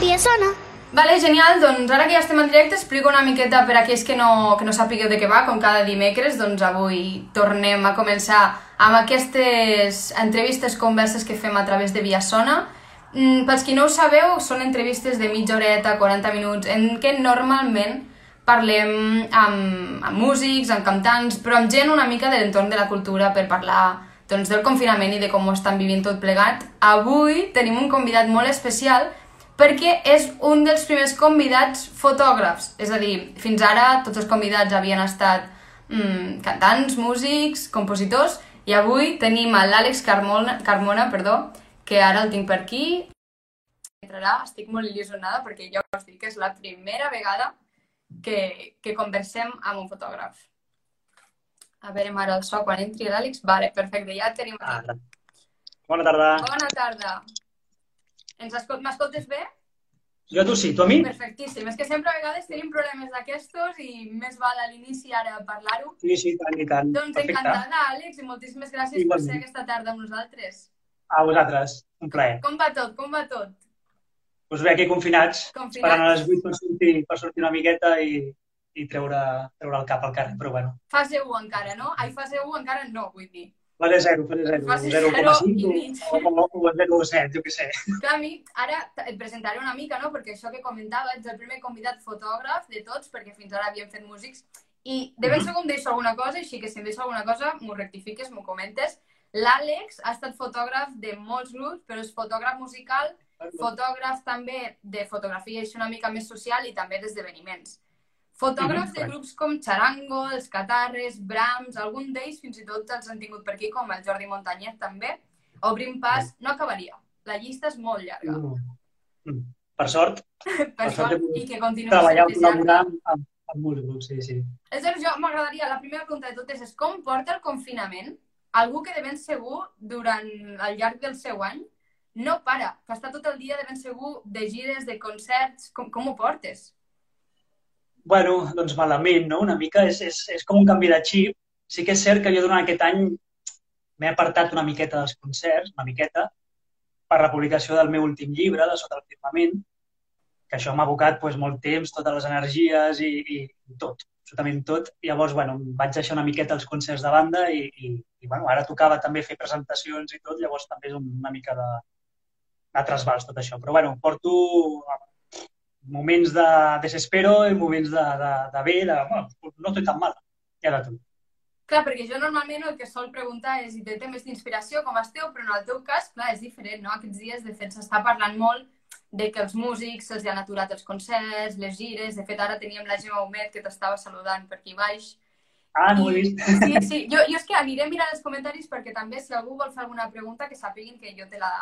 Via sona. Vale, genial, doncs ara que ja estem en directe explico una miqueta per a aquells que no, que no sàpigueu de què va, com cada dimecres, doncs avui tornem a començar amb aquestes entrevistes, converses que fem a través de Via Sona. Mm, pels qui no ho sabeu, són entrevistes de mitja horeta, 40 minuts, en què normalment parlem amb, amb músics, amb cantants, però amb gent una mica de l'entorn de la cultura per parlar doncs, del confinament i de com ho estan vivint tot plegat. Avui tenim un convidat molt especial perquè és un dels primers convidats fotògrafs. És a dir, fins ara tots els convidats havien estat mm, cantants, músics, compositors, i avui tenim a l'Àlex Carmona, Carmona, perdó, que ara el tinc per aquí. Entrarà, estic molt il·lusionada perquè ja us dic que és la primera vegada que, que conversem amb un fotògraf. A veure ara el so quan entri l'Àlex. Vale, perfecte, ja tenim aquí. Ah, bona tarda. Bona tarda. Ens escol m'escoltes bé? Jo a tu sí, tu a mi? Perfectíssim. És que sempre a vegades tenim problemes d'aquestos i més val a l'inici ara parlar-ho. Sí, sí, tant i tant. Doncs Perfecte. encantada, Àlex, i moltíssimes gràcies per Igualment. ser aquesta tarda amb nosaltres. A vosaltres, un plaer. Com va tot? Com va tot? Doncs bé, aquí confinats, Confinats. esperant a les 8 per sortir, per sortir una miqueta i, i treure, treure el cap al carrer, però bueno. Fase 1 encara, no? Ai, fase 1 encara no, vull dir. Fase 0, fase 0, Fase zero i 0,5 mig. o, o, o 0,7, jo què sé. Clar, a mi, ara et presentaré una mica, no? Perquè això que comentava, ets el primer convidat fotògraf de tots, perquè fins ara havíem fet músics. I de ben segur em deixo alguna cosa, així que si em deixo alguna cosa, m'ho rectifiques, m'ho comentes. L'Àlex ha estat fotògraf de molts grups, però és fotògraf musical, fotògraf també de fotografia així una mica més social i també d'esdeveniments. Fotògrafs de grups com Charango, els Catarres, Brahms, algun d'ells fins i tot els han tingut per aquí, com el Jordi Montanyet també. Obrim pas, no acabaria. La llista és molt llarga. Mm. Mm. Per sort, Per Per sort, sort i que continuï treballar o sent més col·laborar amb, amb molts grups, sí, sí. Aleshores, jo m'agradaria, la primera pregunta de totes és com porta el confinament algú que de ben segur, durant el llarg del seu any, no para, que està tot el dia de ben segur de gires, de concerts, com, com ho portes? Bueno, doncs malament, no? Una mica és, és, és com un canvi de xip. Sí que és cert que jo durant aquest any m'he apartat una miqueta dels concerts, una miqueta, per la publicació del meu últim llibre, de Sota el firmament, que això m'ha abocat doncs, molt temps, totes les energies i, i, tot, absolutament tot. Llavors, bueno, vaig deixar una miqueta els concerts de banda i, i, i bueno, ara tocava també fer presentacions i tot, llavors també és una mica de, de trasbals tot això. Però bueno, porto moments de desespero i moments de, de, de bé, de, bueno, no estoy tan mal, ja de tot. Clar, perquè jo normalment el que sol preguntar és si té temes d'inspiració, com esteu, però en el teu cas, clar, és diferent, no? Aquests dies, de fet, s'està parlant molt de que els músics se'ls han aturat els concerts, les gires, de fet, ara teníem la Gemma Humet que t'estava saludant per aquí baix. Ah, no vist. Sí, sí, jo, jo és que aniré mirant els comentaris perquè també si algú vol fer alguna pregunta que sàpiguin que jo te la,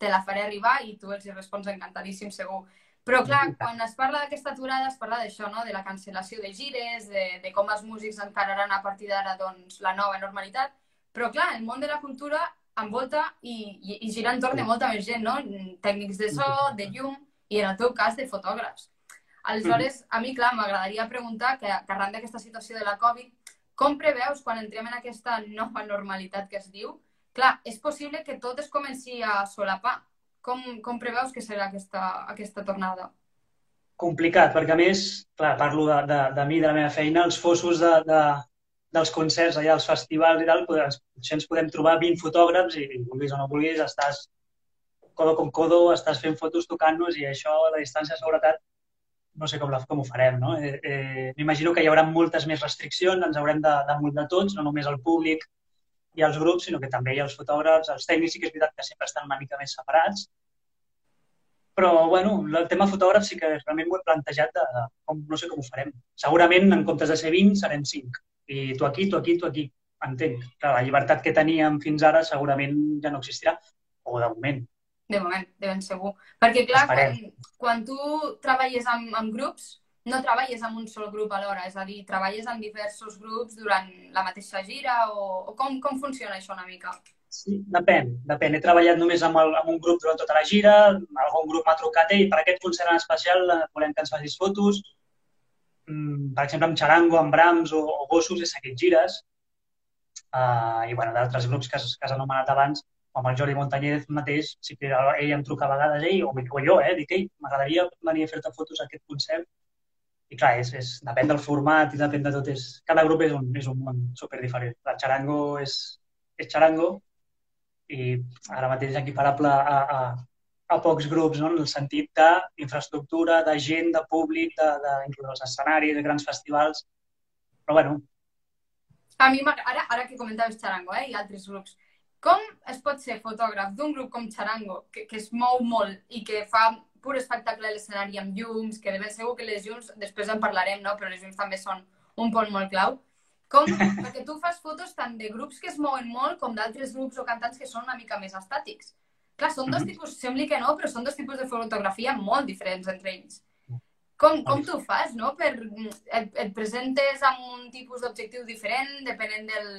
te la faré arribar i tu els hi respons encantadíssim segur. Però clar, quan es parla d'aquesta aturada es parla d'això, no? de la cancel·lació de gires, de, de com els músics encararan a partir d'ara doncs, la nova normalitat. Però clar, el món de la cultura envolta i, i, i gira entorn de molta més gent, no? Tècnics de so, de llum i en el teu cas de fotògrafs. Aleshores, a mi, clar, m'agradaria preguntar que, que arran d'aquesta situació de la Covid, com preveus quan entrem en aquesta nova normalitat que es diu? Clar, és possible que tot es comenci a solapar. Com, com preveus que serà aquesta, aquesta tornada? Complicat, perquè a més, clar, parlo de, de, de mi, de la meva feina, els fossos de, de, dels concerts allà, als festivals i tal, potser ens podem trobar 20 fotògrafs i, vulguis o no vulguis, estàs codo com codo, estàs fent fotos tocant-nos i això, la distància de seguretat, no sé com, la, com ho farem, no? Eh, eh, M'imagino que hi haurà moltes més restriccions, ens haurem de, de multar tots, no només el públic i els grups, sinó que també hi ha els fotògrafs, els tècnics sí que és veritat que sempre estan una mica més separats, però, bueno, el tema fotògraf sí que realment m'ho he plantejat de, de com, no sé com ho farem. Segurament, en comptes de ser 20, serem 5. I tu aquí, tu aquí, tu aquí. Entenc. Clar, la llibertat que teníem fins ara segurament ja no existirà. O de moment. De moment, de ben segur. Perquè, clar, quan, quan tu treballes amb, amb grups, no treballes amb un sol grup alhora, és a dir, treballes amb diversos grups durant la mateixa gira o, o com, com funciona això una mica? Sí, depèn, depèn. He treballat només amb, el, amb un grup durant tota la gira, algun grup m'ha trucat, ei, per aquest concert en especial eh, volem que ens facis fotos. Mm, per exemple, amb Charango, amb Brahms o, o Gossos he seguit gires. Uh, I, bueno, d'altres grups que que has anomenat abans, amb el Jordi Montañez mateix, sí que ell em truca a vegades, ell, o, o jo, eh, dic, m'agradaria venir a fer-te fotos a aquest concert. I clar, és, és, depèn del format i depèn de tot. És, cada grup és un, és un món super diferent. La xarango és, és xarango i ara mateix equiparable a, a, a pocs grups, no? en el sentit d'infraestructura, de gent, de públic, de, de, inclús els escenaris, de grans festivals. Però bueno. A mi, ara, ara que comentaves xarango eh, i altres grups, com es pot ser fotògraf d'un grup com Charango, que, que es mou molt i que fa pur espectacle a l'escenari amb llums, que de ben segur que les llums, després en parlarem, no? però les llums també són un punt molt clau. Com? Perquè tu fas fotos tant de grups que es mouen molt com d'altres grups o cantants que són una mica més estàtics. Clar, són dos mhm. tipus, sembli que no, però són dos tipus de fotografia molt diferents entre ells. Com, com tu fas, no? Per, et, et presentes amb un tipus d'objectiu diferent, depenent del,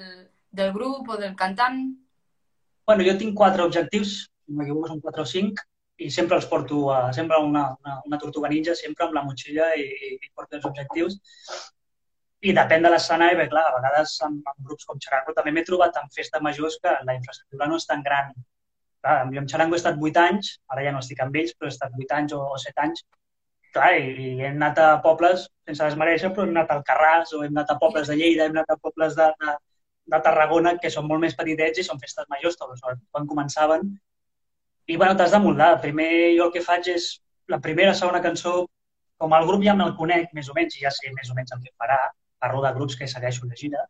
del grup o del cantant? bueno, jo tinc quatre objectius, no m'equivoco, són quatre o cinc, i sempre els porto a, sempre una, una, una tortuga ninja, sempre amb la motxilla i, i porto els objectius. I depèn de l'escenari, perquè clar, a vegades amb, amb grups com Xarango també m'he trobat en festes majors que la infraestructura no és tan gran. Clar, jo amb Xarango he estat 8 anys, ara ja no estic amb ells, però he estat 8 anys o, o 7 anys, clar, i, i hem anat a pobles, sense desmereixer, però hem anat al Carràs o hem anat a pobles de Lleida, hem anat a pobles de, de, de Tarragona, que són molt més petitets i són festes majors, tots, quan començaven. I, bueno, t'has de moldar. Primer jo el que faig és la primera, segona cançó, com el grup ja me'l conec, més o menys, i ja sé més o menys el que farà, parlo de grups que segueixo de gira,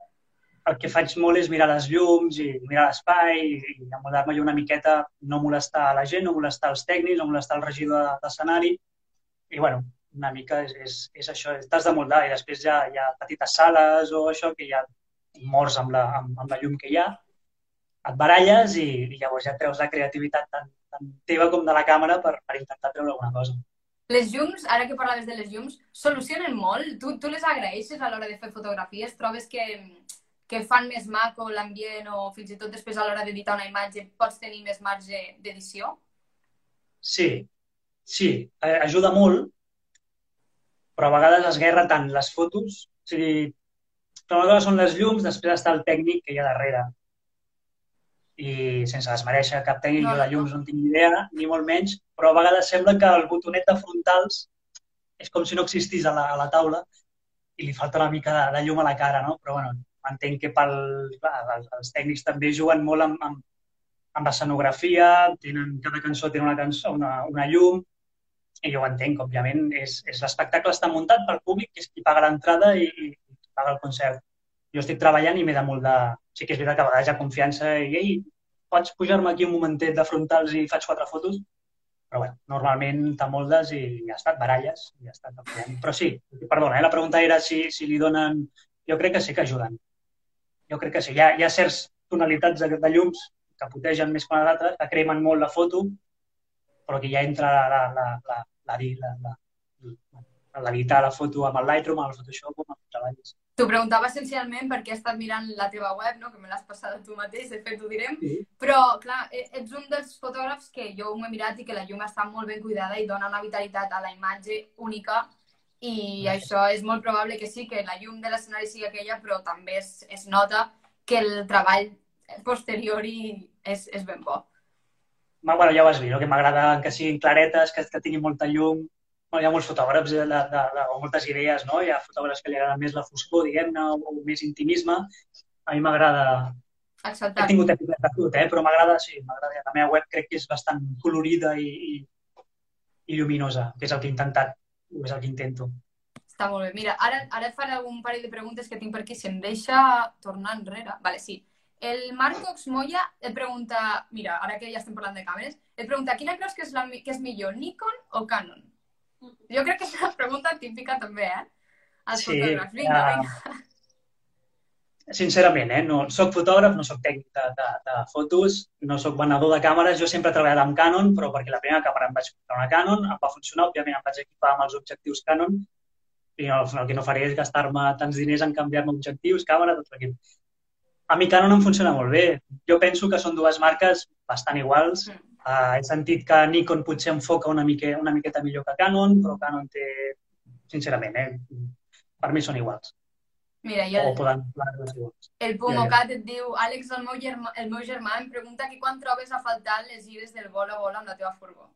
el que faig molt és mirar les llums i mirar l'espai i, i amoldar-me una miqueta, no molestar la gent, no molestar els tècnics, no molestar el regidor d'escenari. I, bueno, una mica és, és, és això, t'has de moldar i després ja hi ha petites sales o això que ja morts amb la, amb, amb la llum que hi ha, et baralles i, i llavors ja treus la creativitat tant, tant teva com de la càmera per, per intentar treure alguna cosa. Les llums, ara que parlaves de les llums, solucionen molt? Tu, tu les agraeixes a l'hora de fer fotografies? Trobes que, que fan més maco l'ambient o fins i tot després a l'hora d'editar una imatge pots tenir més marge d'edició? Sí, sí, ajuda molt, però a vegades es guerra tant les fotos, o sigui, però una cosa són les llums, després està el tècnic que hi ha darrere. I sense desmereixer cap tècnic, no, jo de llums no en tinc idea, ni molt menys, però a vegades sembla que el botonet de frontals és com si no existís a la, a la taula i li falta una mica de, de llum a la cara, no? Però, bueno, entenc que pel, clar, els, els tècnics també juguen molt amb, amb, amb l'escenografia, tenen, cada cançó té una, cançó, una, una llum, i jo ho entenc, òbviament, és, és l'espectacle està muntat pel públic, que és qui paga l'entrada i, i, paga el concert. Jo estic treballant i m'he de molt de... Sí que és veritat que a vegades hi ha confiança i ei, pots pujar-me aquí un momentet de frontals i faig quatre fotos? Però bueno, normalment t'amoldes i ja està, baralles i ja està. Però sí, perdona, eh? la pregunta era si, si li donen... Jo crec que sí que ajuden. Jo crec que sí. Hi ha, hi ha certs tonalitats de, de llums que putegen més que les altres, que cremen molt la foto, però que ja entra la, la, la, la, la, la, la, la, l'editar la foto amb el Lightroom, amb el Photoshop, amb els treballs. T'ho preguntava essencialment perquè he estat mirant la teva web, no? que me l'has passada tu mateix, de fet ho direm, sí. però clar, e, ets un dels fotògrafs que jo m'ho he mirat i que la llum està molt ben cuidada i dona una vitalitat a la imatge única i sí. això és molt probable que sí, que la llum de l'escenari sigui aquella, però també es, es nota que el treball posteriori és, és ben bo. Bueno, ja ho has vist, no? que m'agrada que siguin claretes, que, que tinguin molta llum, hi ha molts fotògrafs de, de, de, o moltes idees, no? Hi ha fotògrafs que li agrada més la foscor, diguem-ne, o, o més intimisme. A mi m'agrada... Acceptat. He tingut èpoques de tot, eh? però m'agrada, sí, m'agrada. La meva web crec que és bastant colorida i, i, i lluminosa, que és el que he intentat, és el que intento. Està molt bé. Mira, ara, ara et faré un parell de preguntes que tinc per aquí. Si em deixa tornar enrere... Vale, sí. El Marcox Moya et pregunta... Mira, ara que ja estem parlant de càmeres, et pregunta quina creus que és, la, que és millor, Nikon o Canon? Jo crec que és una pregunta típica també, eh? Els sí, fotògrafs. Vinga, uh, vinga. Sincerament, eh? No, soc fotògraf, no soc tècnic de, de, de fotos, no soc venedor de càmeres. Jo sempre he treballat amb Canon, però perquè la primera càmera em vaig comprar una Canon, em va funcionar, òbviament em vaig equipar amb els objectius Canon, i no, el que no faré és gastar-me tants diners en canviar-me objectius, càmera, tot l'equip. A mi Canon em funciona molt bé. Jo penso que són dues marques bastant iguals. Mm Uh, he sentit que Nikon potser enfoca una, mica, una miqueta millor que Canon, però Canon té, sincerament, eh, per mi són iguals. Mira, i o el, poden el Pumocat et diu Àlex, el meu, germà, el meu germà em pregunta que quan trobes a faltar les gires del bolo a bolo amb la teva furgó.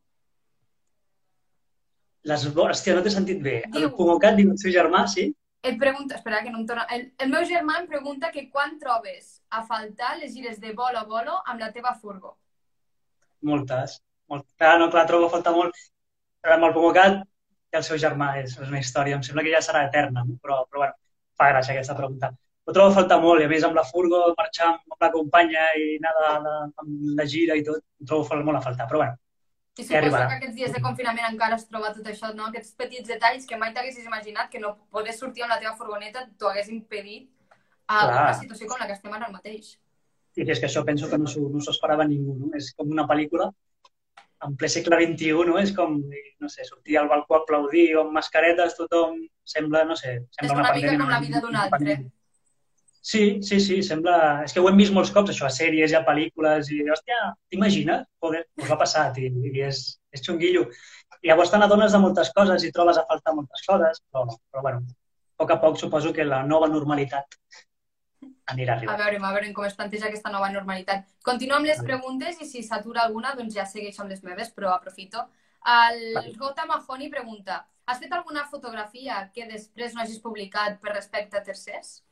Les, hòstia, no t'he sentit bé. El Diu- Pumocat diu el seu germà, sí? Et pregunta, espera que no em torna... El, el meu germà em pregunta que quan trobes a faltar les gires de bolo a bolo amb la teva furgó. Moltes. Molt... Clar, no, clar, trobo a faltar molt. Amb el Pumocat i el seu germà és, és una història. Em sembla que ja serà eterna, però, però bueno, fa gràcia aquesta pregunta. Ho trobo a faltar molt, i a més amb la furgo, marxar amb la companya i anar de, de, amb la gira i tot, ho trobo molt a faltar. Però bueno, I suposo que aquests dies de confinament encara has trobat tot això, no? Aquests petits detalls que mai t'haguessis imaginat que no poder sortir amb la teva furgoneta t'ho hagués impedit a Clar. una situació com la que estem ara mateix. I és que això penso que no s'ho no esperava ningú, no? És com una pel·lícula en ple segle XXI, no? És com, no sé, sortir al balcó a aplaudir o amb mascaretes, tothom sembla, no sé, És sembla una mica com la vida d'un altre. Sí, sí, sí, sembla... És que ho hem vist molts cops, això, a sèries i a pel·lícules, i, hòstia, t'imagines? Joder, us ha passat, i, i és, és xunguillo. I llavors te n'adones de moltes coses i trobes a faltar moltes coses, però, però bueno, a poc a poc suposo que la nova normalitat anirà A arribant. veure, a veure com es planteja aquesta nova normalitat. Continuo amb les preguntes i si s'atura alguna, doncs ja segueixo amb les meves, però aprofito. El Vale. Gota Mahoni pregunta Has fet alguna fotografia que després no hagis publicat per respecte a tercers?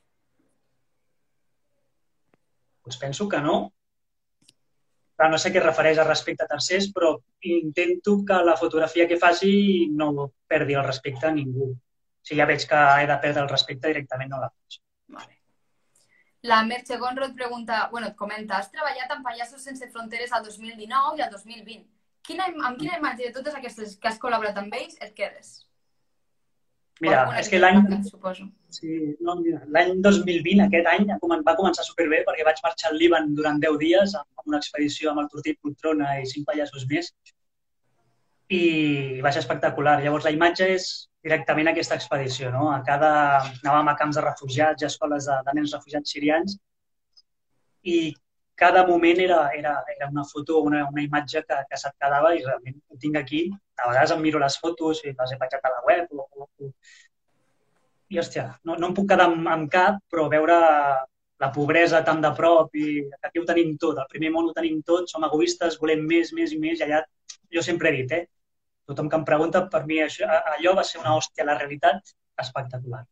Doncs penso que no. Clar, no sé què refereix a respecte a tercers, però intento que la fotografia que faci no perdi el respecte a ningú. Si ja veig que he de perdre el respecte, directament no la faig. La Merche Gonro et pregunta, bueno, et comenta, has treballat amb Pallassos Sense Fronteres al 2019 i al 2020. Quina, amb quina imatge de totes aquestes que has col·laborat amb ells et quedes? Mira, és que l'any sí, no, mira, l'any 2020, aquest any, va començar superbé perquè vaig marxar al Líban durant 10 dies amb una expedició amb el Tortit Poltrona i cinc pallassos més i va ser espectacular. Llavors, la imatge és directament aquesta expedició, no? A cada... Anàvem a camps de refugiats, a escoles de, de nens refugiats sirians i cada moment era, era, era una foto, una, una imatge que, que se't quedava i realment ho tinc aquí. A vegades em miro les fotos i les he penjat a la web o, o, o... i, hòstia, no, no em puc quedar amb, amb cap, però veure la pobresa tan de prop i aquí ho tenim tot, al primer món ho tenim tot, som egoistes, volem més, més i més, i allà jo sempre he dit, eh? Tothom que em pregunta, per mi això, allò va ser una hòstia, la realitat espectacular.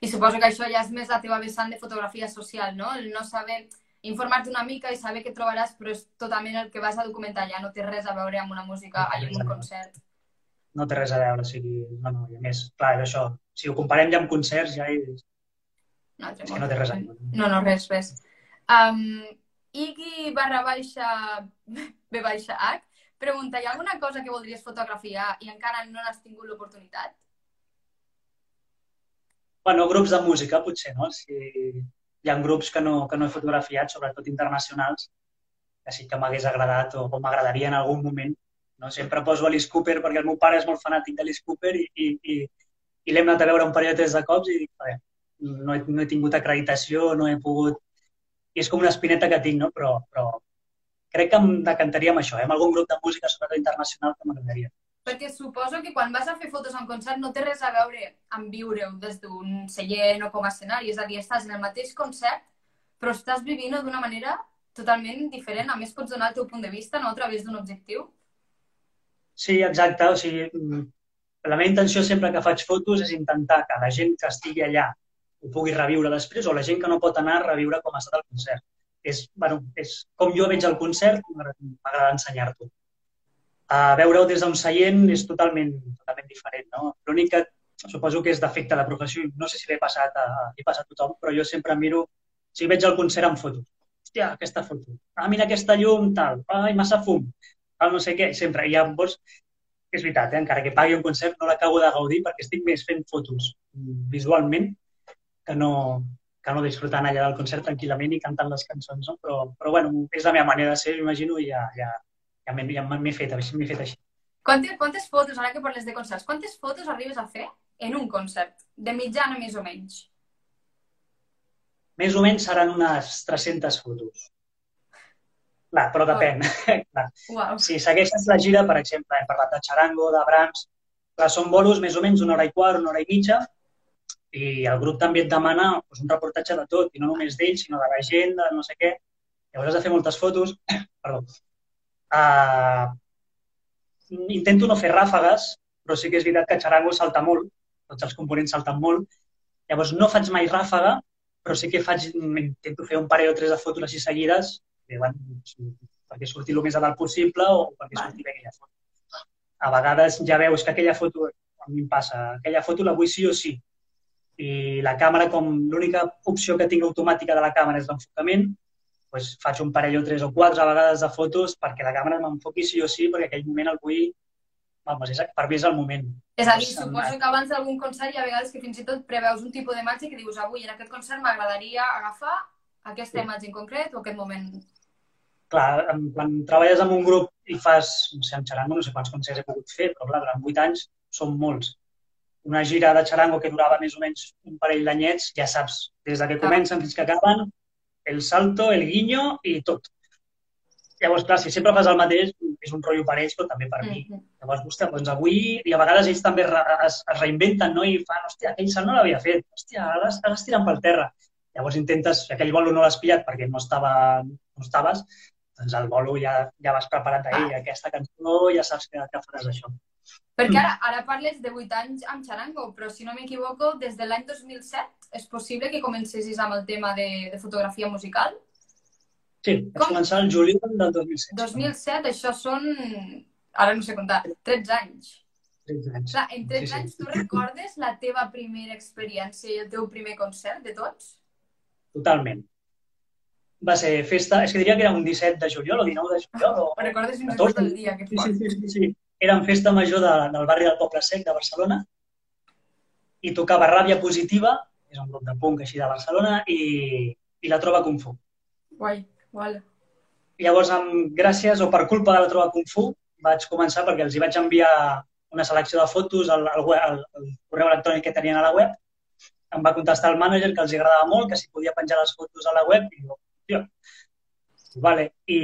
I suposo que això ja és més la teva vessant de fotografia social, no? El no saber informar-te una mica i saber què trobaràs, però és totalment el que vas a documentar allà, no té res a veure amb una música, allà amb un concert. No té res a veure, o sigui, no, no, i a més, clar, és això, si ho comparem ja amb concerts, ja és, altre és que no té res a veure. No, no, res, res. Um, Iggy barra baixa B baixa H pregunta, hi ha alguna cosa que voldries fotografiar i encara no n'has tingut l'oportunitat? Bueno, grups de música, potser, no? Si hi ha grups que no, que no he fotografiat, sobretot internacionals, que sí que m'hagués agradat o, o m'agradaria en algun moment. No? Sempre poso Alice Cooper perquè el meu pare és molt fanàtic d'Alice Cooper i, i, i, i l'hem anat a veure un parell de tres de cops i dic, "Joder, no he, no he tingut acreditació, no he pogut... I és com una espineta que tinc, no? Però, però crec que em decantaria amb això, eh? amb algun grup de música, sobretot internacional, que m'agradaria. Perquè suposo que quan vas a fer fotos a un concert no té res a veure amb viure-ho des d'un seient o com a escenari. És a dir, estàs en el mateix concert, però estàs vivint-ho d'una manera totalment diferent. A més, pots donar el teu punt de vista no? a través d'un objectiu. Sí, exacte. O sigui, mm, la meva intenció sempre que faig fotos és intentar que la gent que estigui allà ho pugui reviure després o la gent que no pot anar a reviure com ha estat el concert. És, bueno, és com jo veig el concert, m'agrada m'agrada ensenyar-t'ho. A veure-ho des d'un seient és totalment, totalment diferent. No? L'únic que suposo que és defecte de professió, i no sé si l'he passat a, li passa a tothom, però jo sempre miro, si veig el concert en fotos, hòstia, aquesta foto, ah, mira aquesta llum, tal, ai, massa fum, tal, no sé què, sempre. I llavors, és veritat, eh? encara que pagui un concert, no l'acabo de gaudir perquè estic més fent fotos visualment que no, que no disfrutant allà del concert tranquil·lament i cantant les cançons, no? Però, però bueno, és la meva manera de ser, m'imagino, i ja, ja, ja m'he ja fet, m'he fet així. Quantes, quantes fotos, ara que parles de concerts, quantes fotos arribes a fer en un concert? De mitjana, més o menys. Més o menys seran unes 300 fotos. Clar, però depèn. Clar. Uau. Si segueixes la gira, per exemple, hem parlat de Charango, de Brahms, clar, són bolos més o menys una hora i quart, una hora i mitja, i el grup també et demana doncs, un reportatge de tot, i no només d'ells, sinó de la gent, de no sé què. Llavors has de fer moltes fotos. Perdó. Uh, intento no fer ràfegues, però sí que és veritat que Charango salta molt, tots els components salten molt. Llavors no faig mai ràfaga, però sí que faig, intento fer un parell o tres de fotos així seguides, que, bueno, perquè surti el més a dalt possible o perquè surti bé aquella foto. A vegades ja veus que aquella foto, a mi em passa, aquella foto la vull sí o sí, i la càmera, com l'única opció que tinc automàtica de la càmera és l'enfocament, doncs faig un parell o tres o quatre vegades de fotos perquè la càmera m'enfoqui sí o sí, perquè aquell moment el vull... Vamos, és, per mi és el moment. És a dir, suposo que abans d'algun concert hi ha vegades que fins i tot preveus un tipus d'imatge que dius avui en aquest concert m'agradaria agafar aquesta sí. imatge en concret o aquest moment. Clar, quan treballes amb un grup i fas, no sé, amb xarango, no sé quants concerts he pogut fer, però clar, durant vuit anys són molts una gira de xarango que durava més o menys un parell d'anyets, ja saps, des de que comencen fins que acaben, el salto, el guinyo i tot. Llavors, clar, si sempre fas el mateix, és un rotllo per ells, però també per mm -hmm. mi. Llavors, hòstia, doncs avui, i a vegades ells també es, es reinventen, no? I fan, hòstia, aquell salt no l'havia fet, hòstia, ara, ara es tiren pel terra. Llavors intentes, si aquell bolo no l'has pillat perquè no, estava, no estaves, doncs el bolo ja, ja vas preparat ahir, ah. aquesta cançó ja saps que, que faràs això. Perquè ara, ara parles de 8 anys amb Charango, però si no m'equivoco, des de l'any 2007 és possible que comencessis amb el tema de, de fotografia musical? Sí, vaig Com? començar el juliol del 2007. 2007, això són, ara no sé comptar, 13 anys. 13 anys. Clar, en 13 sí, sí. anys tu recordes la teva primera experiència i el teu primer concert de tots? Totalment. Va ser festa, és que diria que era un 17 de juliol o 19 de juliol. O... Recordes fins i tot el dia, que fort. Sí, sí, sí, sí era en festa major de, del barri del Poble Sec de Barcelona i tocava Ràbia Positiva, és un grup de punk així de Barcelona, i, i la Trova Kung Fu. Guai, guai. Llavors, amb, gràcies o per culpa de la Trova Kung Fu, vaig començar perquè els hi vaig enviar una selecció de fotos al, al, web, al, al correu electrònic que tenien a la web. Em va contestar el mànager que els agradava molt, que si podia penjar les fotos a la web. I jo, tio, Vale. I,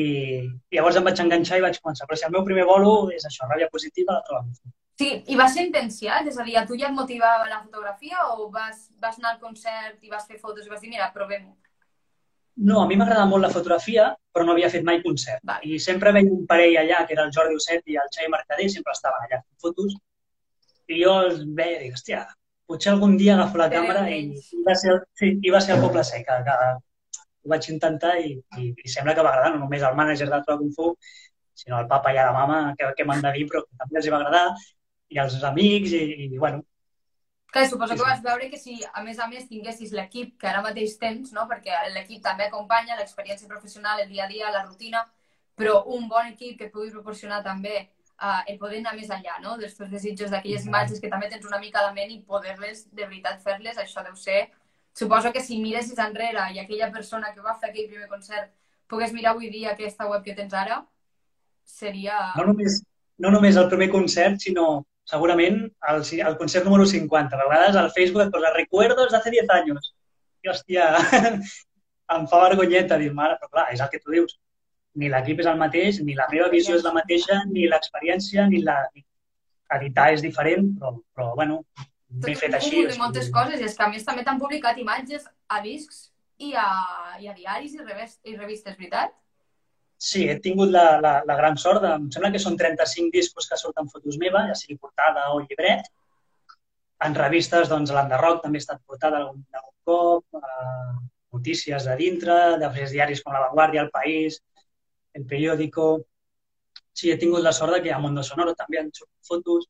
I llavors em vaig enganxar i vaig començar. Però si el meu primer bolo és això, ràbia positiva, la trobem. Sí, i va ser intensiat? És a dir, a tu ja et motivava la fotografia o vas, vas anar al concert i vas fer fotos i vas dir, mira, provem-ho? No, a mi m'agrada molt la fotografia, però no havia fet mai concert. Va. I sempre veia un parell allà, que era el Jordi Osset i el Xavi Mercader, sempre estaven allà fent fotos. I jo els veia i dic, hòstia, potser algun dia agafo la càmera i, i, va ser, sí, i va ser el Poble Sec, que, que ho vaig intentar i, i, i sembla que va agradar, no només al mànager de Troa Kung Fu, sinó al papa i a la mama, que, que m'han de dir, però que també els va agradar, i als amics, i, i bueno, Clar, suposo que vas veure que si, a més a més, tinguessis l'equip que ara mateix tens, no? perquè l'equip també acompanya l'experiència professional, el dia a dia, la rutina, però un bon equip que pugui proporcionar també uh, el poder anar més enllà no? dels teus desitjos, d'aquelles imatges que també tens una mica a la ment i poder-les, de veritat, fer-les, això deu ser suposo que si miressis enrere i aquella persona que va fer aquell primer concert pogués mirar avui dia aquesta web que tens ara, seria... No només, no només el primer concert, sinó segurament el, el concert número 50. A vegades al Facebook et posa recuerdos de hace 10 anys. I, hòstia, em fa vergonyeta dir, mare, però clar, és el que tu dius. Ni l'equip és el mateix, ni la meva visió és la mateixa, ni l'experiència, ni la... Editar és diferent, però, però bueno, ben fet així. De moltes coses, i és que a més també t'han publicat imatges a discs i a, i a diaris i, revist, i revistes, veritat? Sí, he tingut la, la, la gran sort, de, em sembla que són 35 discos que surten fotos meves, ja sigui portada o llibret. En revistes, doncs, l'Enderrock també ha estat portada algun, algun cop, eh, notícies de dintre, de diaris com La Vanguardia, El País, El Periódico... Sí, he tingut la sort de que a Mondo Sonoro també han sortit fotos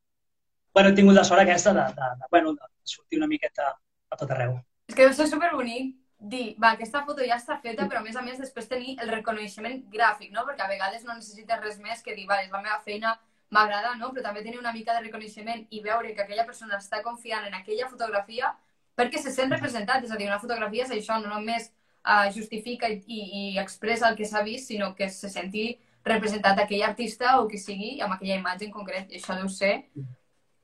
bueno, he tingut la sort aquesta de, de, de, bueno, de sortir una miqueta a tot arreu. És que deu ser superbonic dir, va, aquesta foto ja està feta, però a més a més després tenir el reconeixement gràfic, no? Perquè a vegades no necessites res més que dir, va, és la meva feina, m'agrada, no? Però també tenir una mica de reconeixement i veure que aquella persona està confiant en aquella fotografia perquè se sent representat. És a dir, una fotografia és això, no només uh, justifica i, i, i expressa el que s'ha vist, sinó que se senti representat aquell artista o que sigui amb aquella imatge en concret. I això deu ser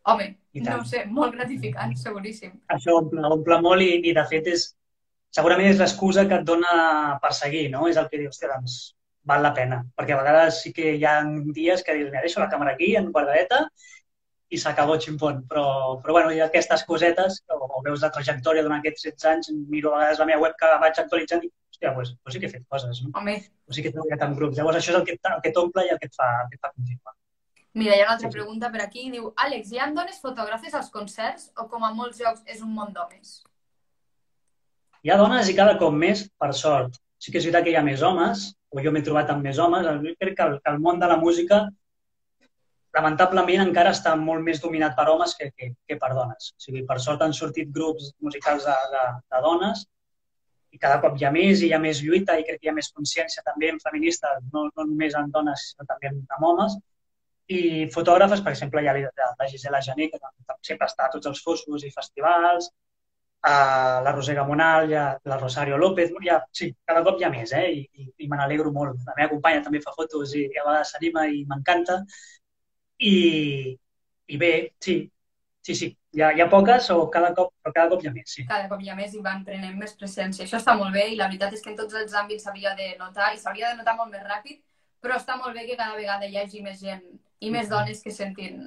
Home, no sé, molt gratificant, seguríssim. Això omple, omple molt i, i de fet és, segurament és l'excusa que et dona per seguir, no? És el que dius, hòstia, doncs val la pena. Perquè a vegades sí que hi ha dies que dius, mira, deixo la càmera aquí, en guardadeta, i s'acabó ximpon. Però, però bueno, hi ha aquestes cosetes, o, o veus la trajectòria durant aquests 16 anys, miro a vegades la meva web que vaig actualitzant i hòstia, pues, pues sí que he fet coses, no? Home, Pues sí que he treballat en grups. Llavors això és el que, el que t'omple i el que et fa, el que et fa continuar. Mira, hi ha una altra pregunta per aquí. Diu, Àlex, hi ha dones fotògrafes als concerts o com a molts llocs és un món d'homes? Hi ha dones i cada cop més, per sort. Sí que és veritat que hi ha més homes, o jo m'he trobat amb més homes. Jo crec que el, que el món de la música lamentablement encara està molt més dominat per homes que, que, que per dones. O sigui, per sort han sortit grups musicals de, de, de dones i cada cop hi ha més i hi ha més lluita i crec que hi ha més consciència també en feminista, no, no només en dones, sinó també en homes. I fotògrafes, per exemple, hi ha la, la Gisela Jané, que sempre està a tots els foscos i festivals, a la Roser Gamonal, ha la Rosario López, ha, sí, cada cop hi ha més, eh? I, i, i me n'alegro molt. La meva companya també fa fotos i, i a vegades s'anima i m'encanta. I, I bé, sí, sí, sí, hi ha, hi ha poques o cada cop, però cada cop hi ha més, sí. Cada cop hi ha més i van prenent més presència. Això està molt bé i la veritat és que en tots els àmbits s'havia de notar i s'hauria de notar molt més ràpid, però està molt bé que cada vegada hi hagi més gent i més dones que sentin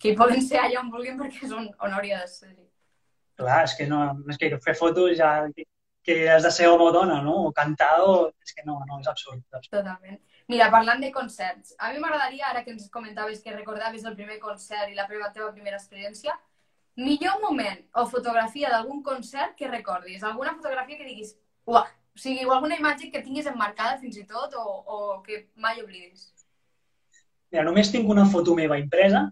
que hi poden ser allà on vulguin perquè és on, on hauria de ser. Clar, és que no, és que fer fotos ja que, has de ser home o dona, no? O cantar o... És que no, no, és absurd. És absurd. Totalment. Mira, parlant de concerts, a mi m'agradaria, ara que ens comentaves que recordaves el primer concert i la teva primera experiència, millor moment o fotografia d'algun concert que recordis, alguna fotografia que diguis, uah, o sigui, o alguna imatge que tinguis emmarcada fins i tot o, o que mai oblidis. Mira, només tinc una foto meva impresa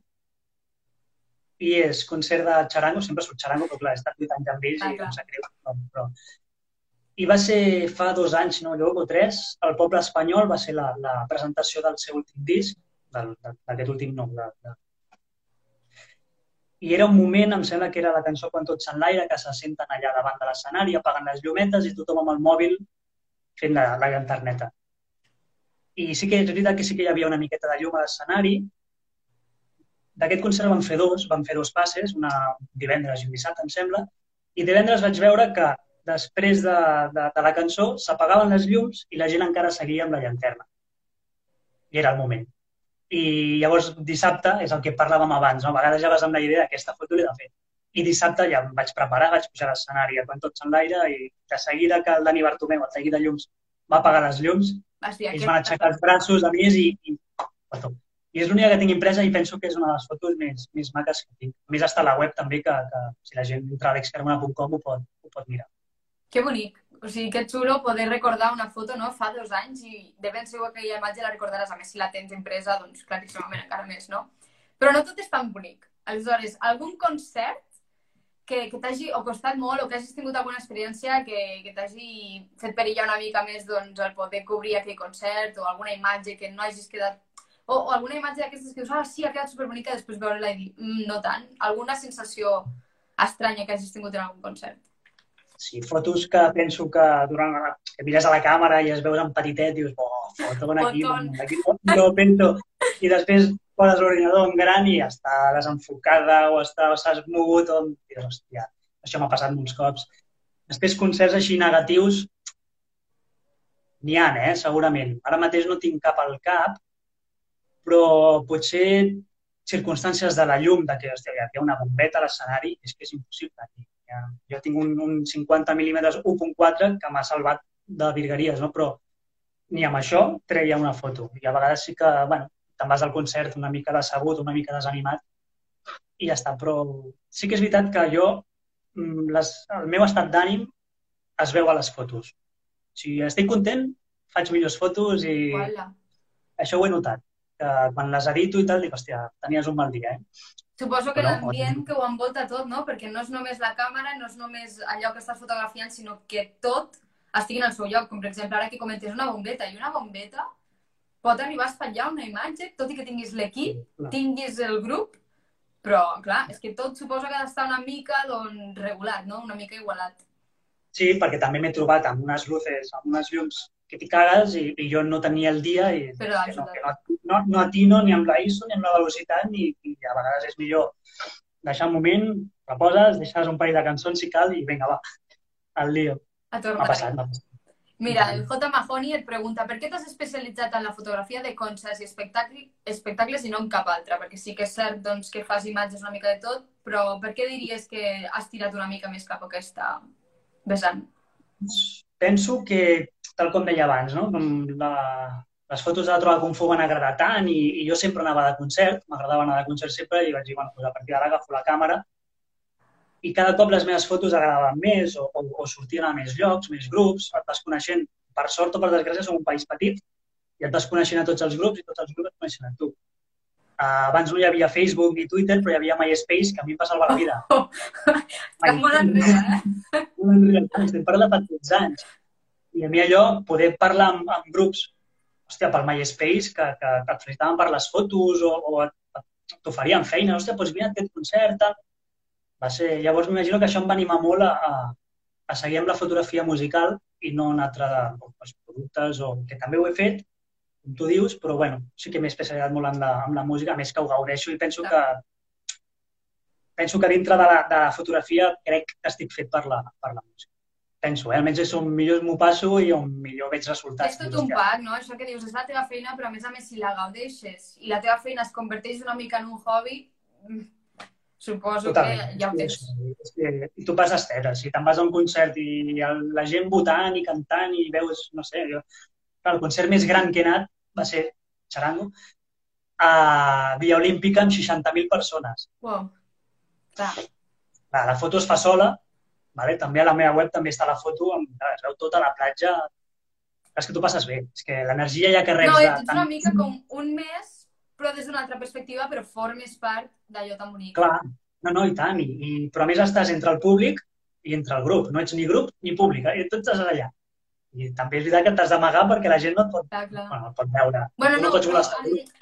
i és concert de Charango, sempre surt Charango, però clar, he estat 8 anys amb ells Ah, i clar. em sap greu. Però, però... I va ser fa dos anys, no, lloc o tres, el poble espanyol va ser la, la presentació del seu últim disc, d'aquest últim no, de, de... I era un moment, em sembla que era la cançó Quan tots s'enlaire, que se senten allà davant de l'escenari, apagant les llumetes i tothom amb el mòbil fent la, la llanterneta. I sí que és veritat que sí que hi havia una miqueta de llum a l'escenari. D'aquest concert van fer dos, van fer dos passes, una divendres i un dissabte, em sembla, i divendres vaig veure que després de, de, de la cançó s'apagaven les llums i la gent encara seguia amb la llanterna. I era el moment. I llavors dissabte és el que parlàvem abans, no? a vegades ja vas amb la idea aquesta foto l'he de fer. I dissabte ja em vaig preparar, vaig pujar a l'escenari quan tots en l'aire i de seguida que el Dani Bartomeu, el seguida llums, va apagar les llums, Hòstia, ells que... van aixecar els braços a més i, i. I és l'única que tinc impresa i penso que és una de les fotos més, més maques que tinc. A més, està a la web també, que, que si la gent entra a alexcarmona.com ho, pot, ho pot mirar. Que bonic. O sigui, que xulo poder recordar una foto, no?, fa dos anys i de ben segur que aquella imatge la recordaràs. A més, si la tens impresa, doncs claríssimament encara més, no? Però no tot és tan bonic. Aleshores, algun concert que, que t'hagi o costat molt o que hagis tingut alguna experiència que, que t'hagi fet perillar una mica més doncs, el poder cobrir aquell concert o alguna imatge que no hagis quedat... O, o alguna imatge d'aquestes que dius, ah, sí, ha quedat superbonica, després veure-la i dir, mm, no tant. Alguna sensació estranya que hagis tingut en algun concert. Sí, fotos que penso que durant que mires a la càmera i es veus en petitet i dius, oh, foto aquí, Foton. aquí no penso. I després poses l'ordinador en gran i està desenfocada o està- o s'has mogut o... I hòstia, això m'ha passat molts cops. Després concerts així negatius n'hi ha, eh, segurament. Ara mateix no tinc cap al cap, però potser circumstàncies de la llum, de que hòstia, hi ha una bombeta a l'escenari, és que és impossible. Jo tinc un, un 50 mm 1.4 que m'ha salvat de virgueries, no? però ni amb això treia una foto. I a vegades sí que, bueno, te'n vas al concert una mica decebut, una mica desanimat i ja està. Però sí que és veritat que jo, mm, les, el meu estat d'ànim es veu a les fotos. Si estic content, faig millors fotos i Uala. això ho he notat. Que quan les edito i tal, dic, hòstia, tenies un mal dia, eh? Suposo que l'ambient que ho envolta tot, no? Perquè no és només la càmera, no és només allò que estàs fotografiant, sinó que tot estigui en el seu lloc. Com, per exemple, ara que comentes una bombeta. I una bombeta pot arribar a espatllar una imatge, tot i que tinguis l'equip, Clar. tinguis el grup, però, clar, és que tot suposo que ha d'estar una mica, doncs, regulat, no? Una mica igualat. Sí, perquè també m'he trobat amb unes luces, amb unes llums que t'hi cagues i, i jo no tenia el dia i Però que no, que no, no, no atino ni amb la ISO ni amb la velocitat ni, i a vegades és millor deixar un moment, reposes, deixes un parell de cançons si cal i vinga, va, al lío. A M'ha tornar. passat, passat. Mira, el J. Mahoney et pregunta per què t'has especialitzat en la fotografia de concerts i espectacles, espectacles i no en cap altra? Perquè sí que és cert doncs, que fas imatges una mica de tot, però per què diries que has tirat una mica més cap a aquesta vessant? Penso que, tal com deia abans, no? com la, les fotos de la Trova Kung Fu m'han agradat tant i, i jo sempre anava de concert, m'agradava anar de concert sempre i vaig dir, bueno, doncs a partir d'ara agafo la càmera i cada cop les meves fotos agradaven més o, o, o sortien a més llocs, més grups, et vas coneixent, per sort o per desgràcia, som un país petit i et vas coneixent a tots els grups i tots els grups et coneixen a tu. Uh, abans no hi havia Facebook ni Twitter, però hi havia MySpace, que a mi em passava la vida. Oh, Estàs molt enrere, eh? Molt enrere, estem parlant de fa 13 anys. I a mi allò, poder parlar amb, amb grups, hòstia, pel MySpace, que, que, que et felicitaven per les fotos o, o t'oferien feina, hòstia, doncs vine a aquest concert, tal va ser... Llavors m'imagino que això em va animar molt a, a, a seguir amb la fotografia musical i no un altre dels productes, o que també ho he fet, com tu dius, però bueno, sí que m'he especialitzat molt en la, en la música, a més que ho gaudeixo i penso que penso que dintre de la, de la fotografia crec que estic fet per la, per la música. Penso, eh? almenys és on millor m'ho passo i on millor veig resultats. És tot un pack, no? Això que dius, és la teva feina, però a més a més si la gaudeixes i la teva feina es converteix una mica en un hobby, mm, Suposo Totalment. que ja ho tens. És que, i tu passes teta. Si te'n vas a un concert i el, la gent votant i cantant i veus, no sé, jo, el concert més gran que he anat va ser Charango, a Via Olímpica amb 60.000 persones. Wow. Clar. La, la foto es fa sola, vale? també a la meva web també està la foto, amb, es veu tota la platja. És que tu passes bé, és que l'energia ja que reps... No, ets una mica com un mes però des d'una altra perspectiva, però formes part d'allò tan bonic. Clar, no, no, i tant. I, i, però a més estàs entre el públic i entre el grup. No ets ni grup ni públic, eh? tu estàs allà. I també és veritat que t'has d'amagar perquè la gent no et pot, clar, clar. Bueno, et pot veure. Bueno, no, no pots però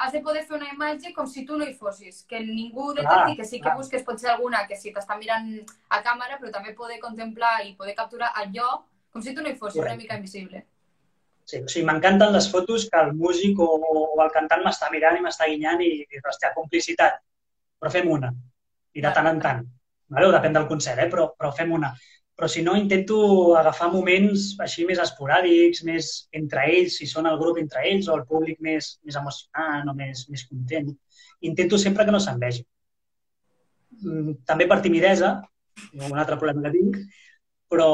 has de poder fer una imatge com si tu no hi fossis, que ningú detecti, que sí que clar. busques potser alguna que si t'està mirant a càmera, però també poder contemplar i poder capturar allò com si tu no hi fossis, Correcte. una mica invisible. Sí, o sigui, m'encanten les fotos que el músic o, o el cantant m'està mirant i m'està guinyant i, i hòstia, complicitat. Però fem una. I de tant en tant. Vale? Depèn del concert, eh? però, però fem una. Però si no, intento agafar moments així més esporàdics, més entre ells, si són el grup entre ells o el públic més, més emocionant o més, més content. Intento sempre que no se'n vegi. Mm, també per timidesa, un altre problema que tinc, però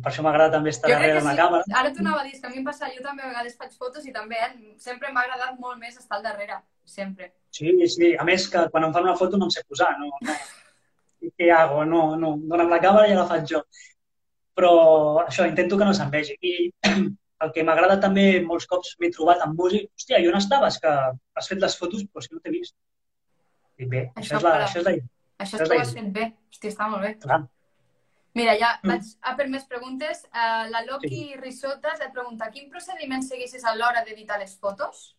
per això m'agrada també estar darrere de la sí. càmera. Ara t'ho anava a dir, que a mi em passa, jo també a vegades faig fotos i també eh, sempre m'ha agradat molt més estar al darrere, sempre. Sí, sí, a més que quan em fan una foto no em sé posar, no, no. què hago? No, no, dona'm la càmera i ja la faig jo. Però això, intento que no se'n vegi. I el que m'agrada també, molts cops m'he trobat amb músic, hòstia, i on estaves? Que has fet les fotos, però si no t'he vist. Dic, bé, això, això és la, això és la, això és que ho has fet bé. Hòstia, està molt bé. Clar. Mira, ja mm. vaig a per més preguntes. Uh, la Loki sí. Risotas et pregunta quin procediment seguissis a l'hora d'editar les fotos?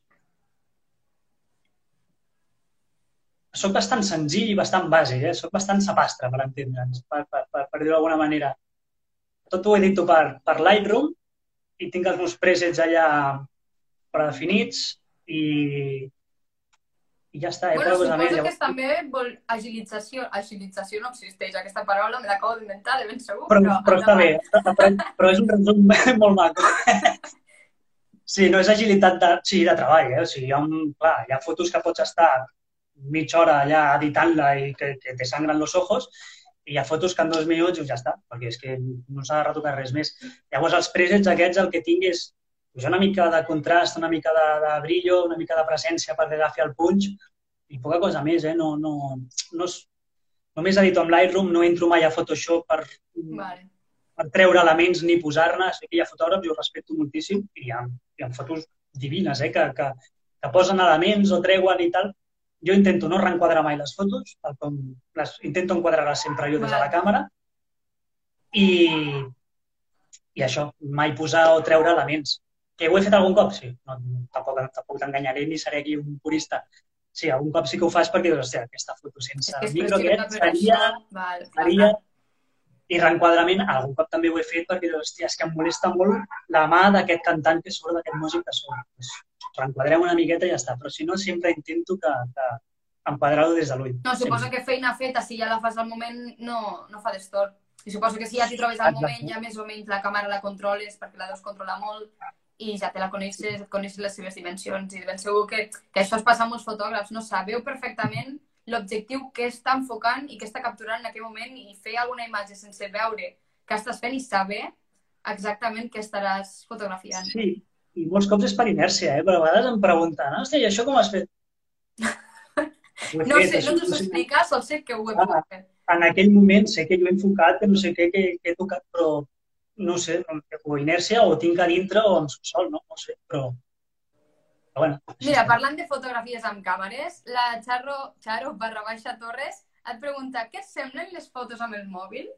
Soc bastant senzill i bastant bàsic, eh? soc bastant sapastre, per entendre'ns, per, per, per, per dir-ho d'alguna manera. Tot ho edito per, per Lightroom i tinc els meus presets allà predefinits i, i ja està. Eh? Bueno, suposo més, que és també vol agilització. Agilització no existeix, aquesta paraula me l'acabo d'inventar, de ben segur. Però, però, però està bé, però, però és un resum molt maco. Sí, no és agilitat de, sí, de treball, eh? O sigui, hi ha, un, clar, hi ha fotos que pots estar mitja hora allà editant-la i que, que te sangren els ojos i hi ha fotos que en dos minuts ja està, perquè és que no s'ha de retocar res més. Llavors, els presets aquests el que tinc és pues, una mica de contrast, una mica de, de brillo, una mica de presència perquè agafi el punx i poca cosa més, eh? No, no, no és, només edito amb Lightroom, no entro mai a Photoshop per, vale. per treure elements ni posar-ne. Sé que hi ha fotògrafs, jo respecto moltíssim, i hi ha, hi ha fotos divines, eh? Que, que, que posen elements o treuen i tal. Jo intento no reenquadrar mai les fotos, tal com les, intento enquadrar-les sempre jo des de la càmera, i, i això, mai posar o treure elements. Que ho he fet algun cop? Sí, no, tampoc, tampoc t'enganyaré ni seré aquí un purista. Sí, algun cop sí que ho fas perquè dius, hòstia, aquesta foto sense el micro aquest seria, Val, seria... I reenquadrament, algun cop també ho he fet perquè dius, hòstia, és que em molesta molt la mà d'aquest cantant que surt, d'aquest músic que surt. Pues, reenquadrem una miqueta i ja està. Però si no, sempre intento que, que enquadrar-ho des de l'ull. No, suposo sempre. que feina feta, si ja la fas al moment, no, no fa d'estor. I suposo que si ja t'hi trobes al moment, ja més o menys la càmera la controles perquè la deus controlar molt i ja te la coneixes, et coneixes les seves dimensions i ben segur que, que això es passa amb molts fotògrafs, no? Sabeu perfectament l'objectiu que està enfocant i que està capturant en aquell moment i fer alguna imatge sense veure què estàs fent i saber exactament què estaràs fotografiant. Sí, i molts cops és per inèrcia, eh? però a vegades em pregunten, hòstia, i això com has fet? He No fet, sé, no t'ho sé. explicar, sol sé que ho he Ah. fer. En aquell moment sé que jo he enfocat, que no sé què, que, que he tocat, però no sé, o inèrcia o tinc a dintre o em sol, no? No sé, però... però bueno, Mira, parlant de fotografies amb càmeres, la Charo, Charo barra baixa Torres et pregunta què et semblen les fotos amb el mòbil?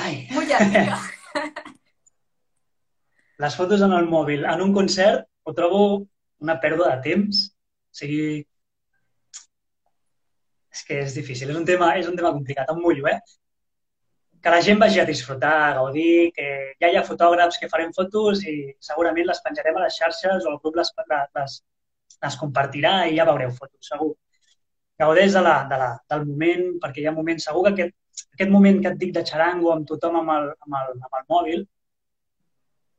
Ai, Mulladita. les fotos en el mòbil en un concert ho trobo una pèrdua de temps. O sigui, és que és difícil, és un tema, és un tema complicat, em mullo, eh? Que la gent vagi a disfrutar, a gaudir, que ja hi ha fotògrafs que farem fotos i segurament les penjarem a les xarxes o el grup les, les, les compartirà i ja veureu fotos, segur. Gaudeix de la, de la, del moment, perquè hi ha moments, segur que aquest, aquest moment que et dic de xarango amb tothom amb el, amb el, amb el mòbil,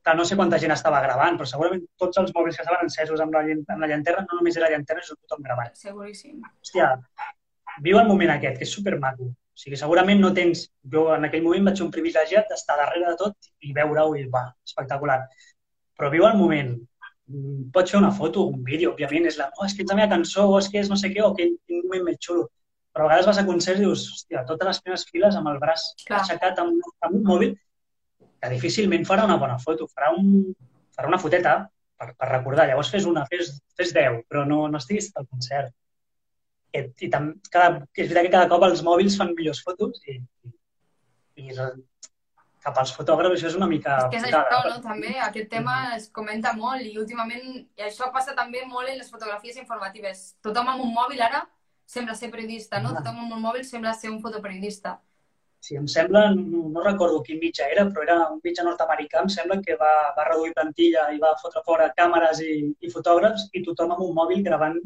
que no sé quanta gent estava gravant, però segurament tots els mòbils que estaven encesos amb la, amb la llanterna, no només era la llanterna, sinó tothom gravant. Seguríssim. Hòstia, viu el moment aquest, que és supermaco. O sigui, segurament no tens... Jo en aquell moment vaig ser un privilegiat d'estar darrere de tot i veure-ho i va, espectacular. Però viu el moment. Pots fer una foto, un vídeo, òbviament, és la... Oh, és que ets la meva cançó, o és que és no sé què, o que quin moment més xulo. Però a vegades vas a concerts i dius, hòstia, totes les primeres files amb el braç Clar. aixecat amb, amb un mòbil, que difícilment farà una bona foto, farà, un, farà una foteta per, per recordar. Llavors fes una, fes, fes 10, però no, no estiguis al concert. I, i tam, cada, que és veritat que cada cop els mòbils fan millors fotos i, i, i cap als fotògrafs això és una mica... Que és putada. això, no? També aquest tema es comenta molt i últimament, i això passa també molt en les fotografies informatives. Tothom amb un mòbil ara sembla ser periodista, no? Ah. Tothom amb un mòbil sembla ser un fotoperiodista. Sí, em sembla, no, no recordo quin mitjà era, però era un mitjà nord-americà, em sembla que va, va reduir plantilla i va fotre fora càmeres i, i fotògrafs i tothom amb un mòbil gravant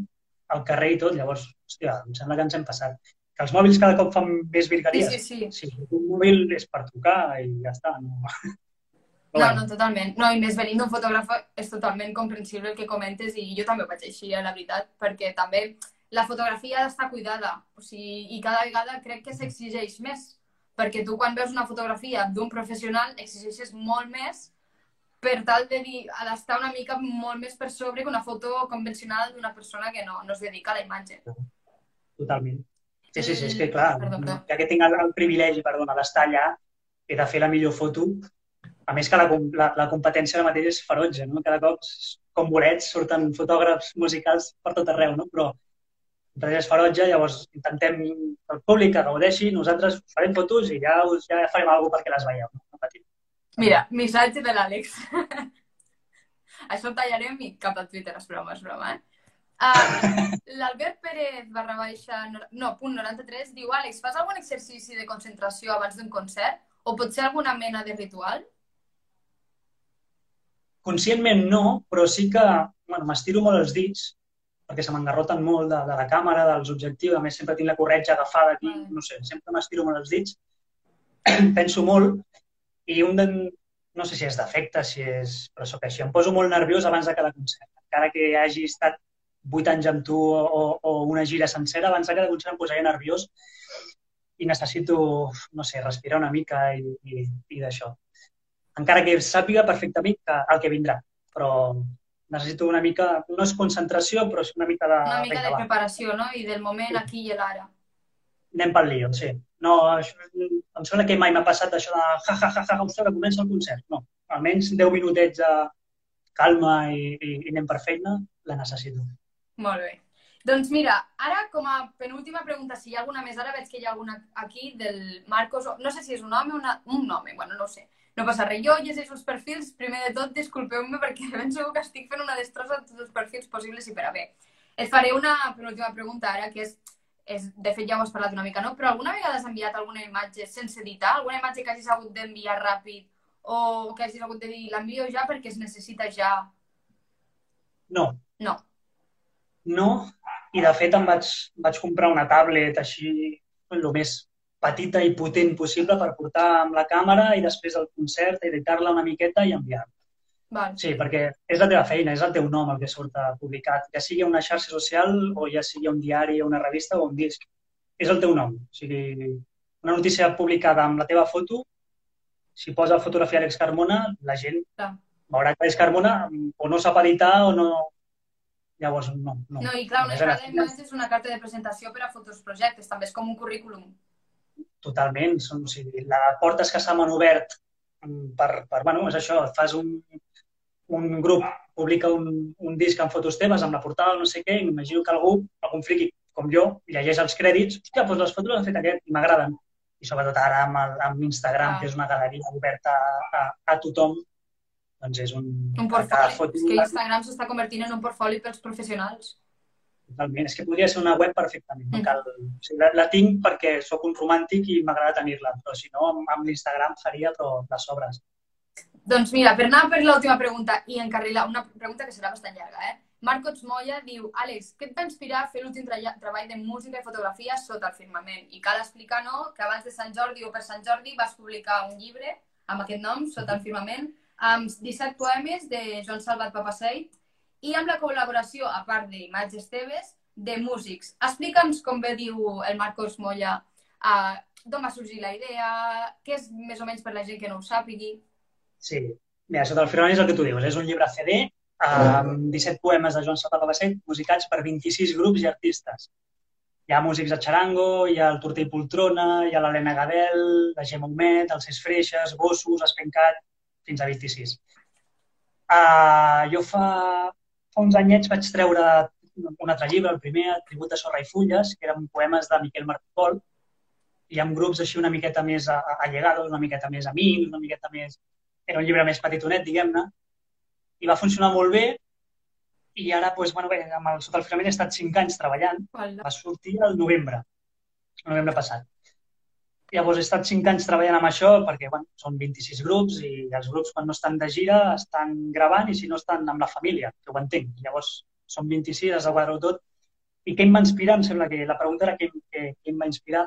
al carrer i tot. Llavors, hòstia, em sembla que ens hem passat. Que els mòbils cada cop fan més Sí, virgueries. sí, sí. Sí, un mòbil és per trucar i ja està. No, No, bueno, no, totalment. No, i més venint d'un fotògraf és totalment comprensible el que comentes i jo també ho vaig així, eh, la veritat, perquè també la fotografia ha d'estar cuidada o sigui, i cada vegada crec que s'exigeix més, perquè tu quan veus una fotografia d'un professional exigeixes molt més per tal de dir, ha d'estar una mica molt més per sobre que una foto convencional d'una persona que no, no es dedica a la imatge. Totalment. Sí, sí, sí, és que clar, Perdó, perdó. ja que tinc el, el privilegi, perdona, d'estar allà, he de fer la millor foto. A més que la, la, la competència ara mateix és ferotge, no? Cada cop, com bolets, surten fotògrafs musicals per tot arreu, no? Però res és ferotge, llavors intentem que el públic que gaudeixi, nosaltres farem fotos i ja, us, ja farem alguna cosa perquè les veieu. No? Mira, missatge de l'Àlex. Això ho tallarem i cap a Twitter, és broma, és broma, eh? Uh, L'Albert Pérez barra baixa, no, punt 93, diu Àlex, fas algun exercici de concentració abans d'un concert? O potser alguna mena de ritual? Conscientment no, però sí que bueno, m'estiro molt els dits perquè se m'engarroten molt de, de la càmera, dels objectius. A més, sempre tinc la corretja agafada aquí, no sé, sempre m'estiro molt els dits. Penso molt i un de, no sé si és defecte, si és... però sóc així. Em poso molt nerviós abans de cada concert. Encara que hagi estat vuit anys amb tu o, o una gira sencera, abans de cada concert em posaria nerviós i necessito, no sé, respirar una mica i, i, i d'això encara que sàpiga perfectament que, el que vindrà. Però necessito una mica, no és concentració, però és una mica de... Una mica de preparació, no? I del moment aquí i l'ara. Anem pel lío, sí. No, això, em sembla que mai m'ha passat això de ja, ja, ja, ja, ostres, comença el concert. No, almenys 10 minutets de calma i, i, i anem per feina, la necessito. Molt bé. Doncs mira, ara com a penúltima pregunta, si hi ha alguna més, ara veig que hi ha alguna aquí del Marcos, no sé si és un home o una... un home, bueno, no ho sé. No passa res. Jo llegeixo els perfils, primer de tot, disculpeu-me perquè ben segur que estic fent una destrossa de tots els perfils possibles i per a bé. Et faré una penúltima pregunta ara, que és, és, de fet ja ho has parlat una mica, no? Però alguna vegada has enviat alguna imatge sense editar? Alguna imatge que hagis hagut d'enviar ràpid o que hagis hagut de dir l'envio ja perquè es necessita ja? No, No. no, i de fet em vaig, vaig comprar una tablet així, el més petita i potent possible per portar amb la càmera i després el concert, editar-la una miqueta i enviar-la. Val. Sí, perquè és la teva feina, és el teu nom el que surt publicat, ja sigui una xarxa social o ja sigui un diari una revista o un disc. És el teu nom. O sigui, una notícia publicada amb la teva foto, si posa fotografia Àlex Carmona, la gent Clar. veurà que Àlex Carmona o no sap editar o no... Llavors, no. No, No, i clar, una Només a la vegada feina- més és una carta de presentació per a futurs projectes, també és com un currículum. Totalment. Són, o sigui, la portes que s'han obert per, per, bueno, és això, fas un, un grup, publica un, un disc amb fotos teves, amb la portada, no sé què, i m'imagino que algú, algun friqui com jo, llegeix els crèdits, hòstia, doncs les fotos les ha fet aquest i m'agraden. I sobretot ara amb, el, amb Instagram, Ah. que és una galeria oberta a, a, a tothom, doncs és un... Un portfoli. foto- És que Instagram s'està convertint en un portfoli pels professionals. Totalment. És que podria ser una web perfectament. No Mm. cal... o sigui, la, la tinc perquè sóc un romàntic i m'agrada tenir-la, però si no, amb, amb l'Instagram faria però les obres. Doncs mira, per anar per l'última pregunta i encarrilar, una pregunta que serà bastant llarga, eh? Marcos Moya diu, Àlex, què et va inspirar a fer l'últim treball de música i fotografia sota el firmament? I cal explicar, no?, que abans de Sant Jordi o per Sant Jordi vas publicar un llibre amb aquest nom, sota el firmament, amb 17 poemes de Joan Salvat Papaseit i amb la col·laboració, a part d'imatges teves, de músics. Explica'ns com bé diu el Marcos Moya, uh, d'on va sorgir la idea, què és més o menys per la gent que no ho sàpigui. Sí. Mira, sota el firmament és el que tu dius. És un llibre CD amb 17 poemes de Joan Sota Babasset, musicats per 26 grups i artistes. Hi ha músics de Charango, hi ha el Torter i Poltrona, hi ha l'Helena Gadel, la Gemma Humet, els Ses Freixes, Gossos, Espencat, fins a 26. Uh, jo fa, fa uns anyets vaig treure un altre llibre, el primer, el Tribut de Sorra i Fulles, que eren poemes de Miquel Martipol, i amb grups així una miqueta més allegados, una miqueta més amics, una miqueta més... Era un llibre més petitonet, diguem-ne, i va funcionar molt bé, i ara, doncs, bueno, bé, amb el Sota el Firmament he estat cinc anys treballant, va sortir el novembre, el novembre passat. Llavors he estat cinc anys treballant amb això perquè bueno, són 26 grups i els grups quan no estan de gira estan gravant i si no estan amb la família, que ho entenc. Llavors són 26, has de quadrar tot. I què em va inspirar? Em sembla que la pregunta era què, què, què em va inspirar.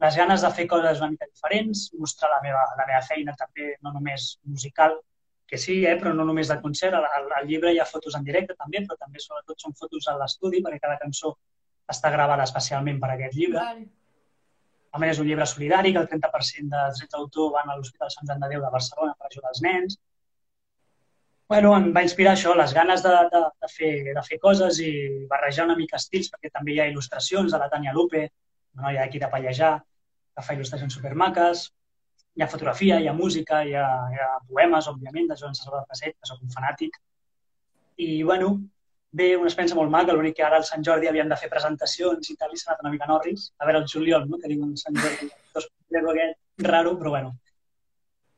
Les ganes de fer coses una mica diferents, mostrar la meva, la meva feina també, no només musical, que sí, eh, però no només de concert. Al, al, llibre hi ha fotos en directe també, però també sobretot són fotos a l'estudi perquè cada cançó està gravada especialment per aquest llibre. Vale. A més, és un llibre solidari, que el 30% dels drets d'autor van a l'Hospital Sant Joan de Déu de Barcelona per ajudar els nens. Bueno, em va inspirar això, les ganes de, de, de, fer, de fer coses i barrejar una mica estils, perquè també hi ha il·lustracions de la Tània Lupe, una noia d'aquí de Pallejà, que fa il·lustracions supermaques, hi ha fotografia, hi ha música, hi ha, hi ha poemes, òbviament, de Joan Salvador Passet, que soc un fanàtic. I, bueno, bé, una experiència molt maca, l'únic que ara al Sant Jordi havíem de fer presentacions i tal, i s'ha anat una mica Norris, a veure el juliol, no? que diu un Sant Jordi, dos aquest raro, però bueno.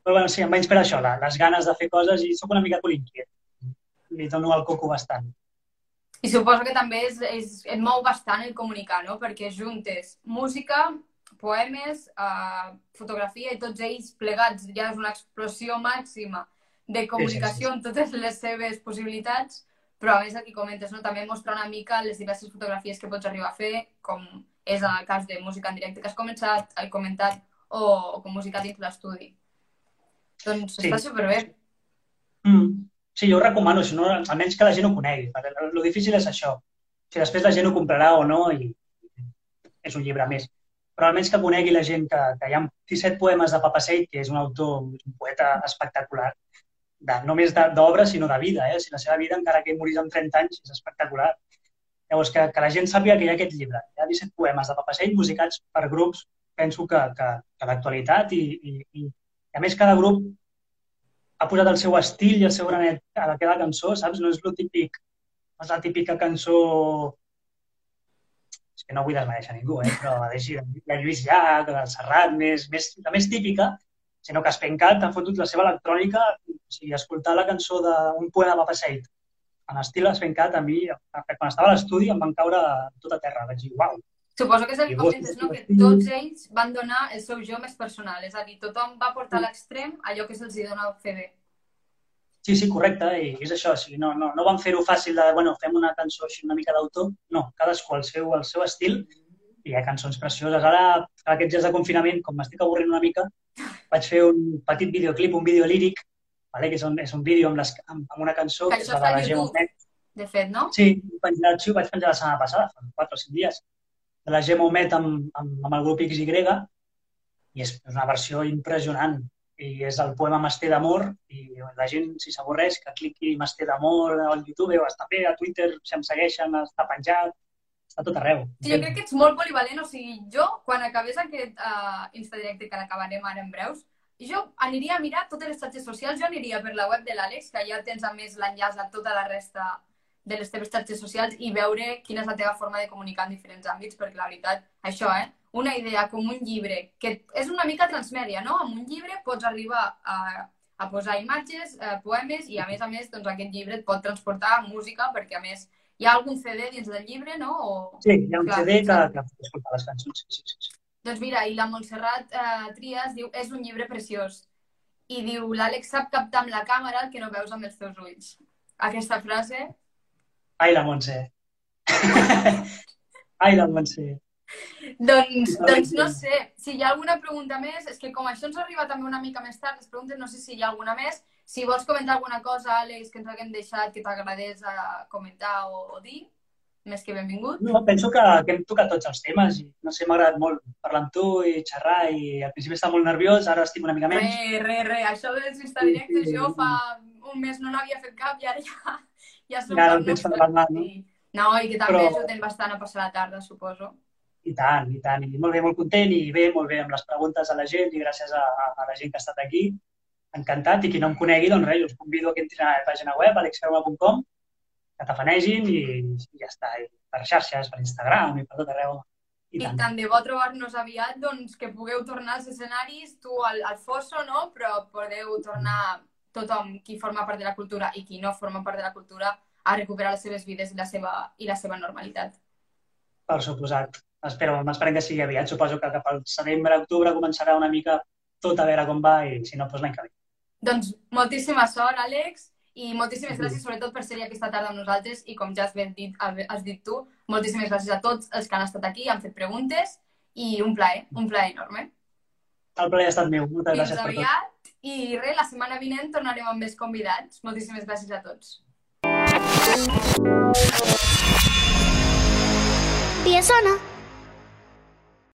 Però bueno, sí, em va inspirar això, la, les ganes de fer coses i sóc una mica colinquiet. Li dono al coco bastant. I suposo que també és, és, et mou bastant el comunicar, no? Perquè juntes música, poemes, uh, fotografia i tots ells plegats ja és una explosió màxima de comunicació en totes les seves possibilitats, però a més aquí comentes, no? també mostrar una mica les diverses fotografies que pots arribar a fer, com és en el cas de música en directe que has començat, he comentat, o, o com música dins l'estudi. Doncs Sí. està superbé. Mm. Sí, jo ho recomano, si no, almenys que la gent ho conegui. el difícil és això. Si després la gent ho comprarà o no, i és un llibre més. Però almenys que conegui la gent que, que hi ha 17 poemes de Papaseit, que és un autor, un poeta espectacular, de, no només d'obra, sinó de vida. Eh? Si la seva vida, encara que morís amb 30 anys, és espectacular. Llavors, que, que la gent sàpiga que hi ha aquest llibre. Hi ha 17 poemes de Papaseit musicats per grups, penso que, que, que l'actualitat i, i, i, a més cada grup ha posat el seu estil i el seu granet a la cada cançó, saps? No és el típic, no és la típica cançó és que no vull desmereixer ningú, eh? però així, de Lluís Llach, del Serrat, més, més, la més típica, sinó que Espencat ha fotut la seva electrònica, o sigui, escoltar la cançó d'un poema de Papaseit en estil Espencat, a mi, quan estava a l'estudi, em van caure tot a terra. Vaig dir, uau, Suposo que és el que comentes, no? que tots ells van donar el seu jo més personal, és a dir, tothom va portar a l'extrem allò que se'ls dona fer bé. Sí, sí, correcte, i és això, o sigui, no, no, no van fer-ho fàcil de, bueno, fem una cançó així una mica d'autor, no, cadascú al seu, al seu estil, i hi ha cançons precioses. Ara, aquests dies de confinament, com m'estic avorrint una mica, vaig fer un petit videoclip, un vídeo líric, vale? que és un, és un vídeo amb, les, amb, amb una cançó que, que és la de la Gemma Omet. de fet, no? Sí, vaig penjar vaig penjar la setmana passada, fa 4 o 5 dies, de la Gemma Omet amb, amb, amb el grup XY, i és una versió impressionant. I és el poema Masté d'amor, i la gent, si s'avorreix, que cliqui Masté d'amor al YouTube o està bé a Twitter, si em segueixen, està penjat, està tot arreu. Sí, jo crec que ets molt polivalent, o sigui, jo, quan acabés aquest uh, Instadirecte, que l'acabarem ara en breus, jo aniria a mirar totes les xarxes socials, jo aniria per la web de l'Àlex, que ja tens a més l'enllaç a tota la resta de les teves xarxes socials i veure quina és la teva forma de comunicar en diferents àmbits, perquè la veritat, això, eh? Una idea com un llibre, que és una mica transmèdia, no? Amb un llibre pots arribar a, a posar imatges, eh, poemes, i a més a més, doncs aquest llibre et pot transportar música, perquè a més hi ha algun CD dins del llibre, no? O... Sí, hi ha un Clar, CD que, que pots escoltar les cançons. Sí, sí, sí. Doncs mira, i la Montserrat eh, Trias diu és un llibre preciós. I diu, l'Àlex sap captar amb la càmera el que no veus amb els teus ulls. Aquesta frase, Ai, la Montse. Ai, la Montse. doncs, doncs no sé, si hi ha alguna pregunta més, és que com això ens arriba també una mica més tard, les preguntes, no sé si hi ha alguna més. Si vols comentar alguna cosa, Àlex, que ens haguem deixat, que t'agradés a comentar o, o dir, més que benvingut. No, penso que, que hem tocat tots els temes i no sé, m'ha agradat molt parlar amb tu i xerrar i al principi estava molt nerviós, ara estic una mica menys. Re, re, re, això dels instadirectes jo fa un mes no n'havia fet cap i ara ja, ja som Ja el tens per la mà, no? Sí. No, i que també Però- ajuden bastant a passar la tarda, suposo. I tant, i tant. I molt bé, molt content i bé, molt bé amb les preguntes a la gent i gràcies a, a, a la gent que ha estat aquí. Encantat. I qui no em conegui, doncs res, us convido a que entrin a la pàgina web, alexferma.com, que t'afanegin i, i ja està. I per xarxes, per Instagram i per tot arreu. I I tant. tant de bo trobar-nos aviat, doncs, que pugueu tornar als escenaris, tu al, al fosso, no? Però podeu tornar tothom qui forma part de la cultura i qui no forma part de la cultura a recuperar les seves vides i la seva, i la seva normalitat. Per suposat. Espero, m'esperem que sigui aviat. Suposo que cap al setembre, octubre començarà una mica tot a veure com va i si no, doncs l'any que ve. Doncs moltíssima sort, Àlex, i moltíssimes gràcies sobretot per ser aquesta tarda amb nosaltres i com ja has, ben dit, has dit tu, moltíssimes gràcies a tots els que han estat aquí, han fet preguntes i un plaer, un plaer enorme. El plaer ha estat meu. Moltes Fins gràcies per tot. I res, la setmana vinent tornarem amb més convidats. Moltíssimes gràcies a tots. Dia sona.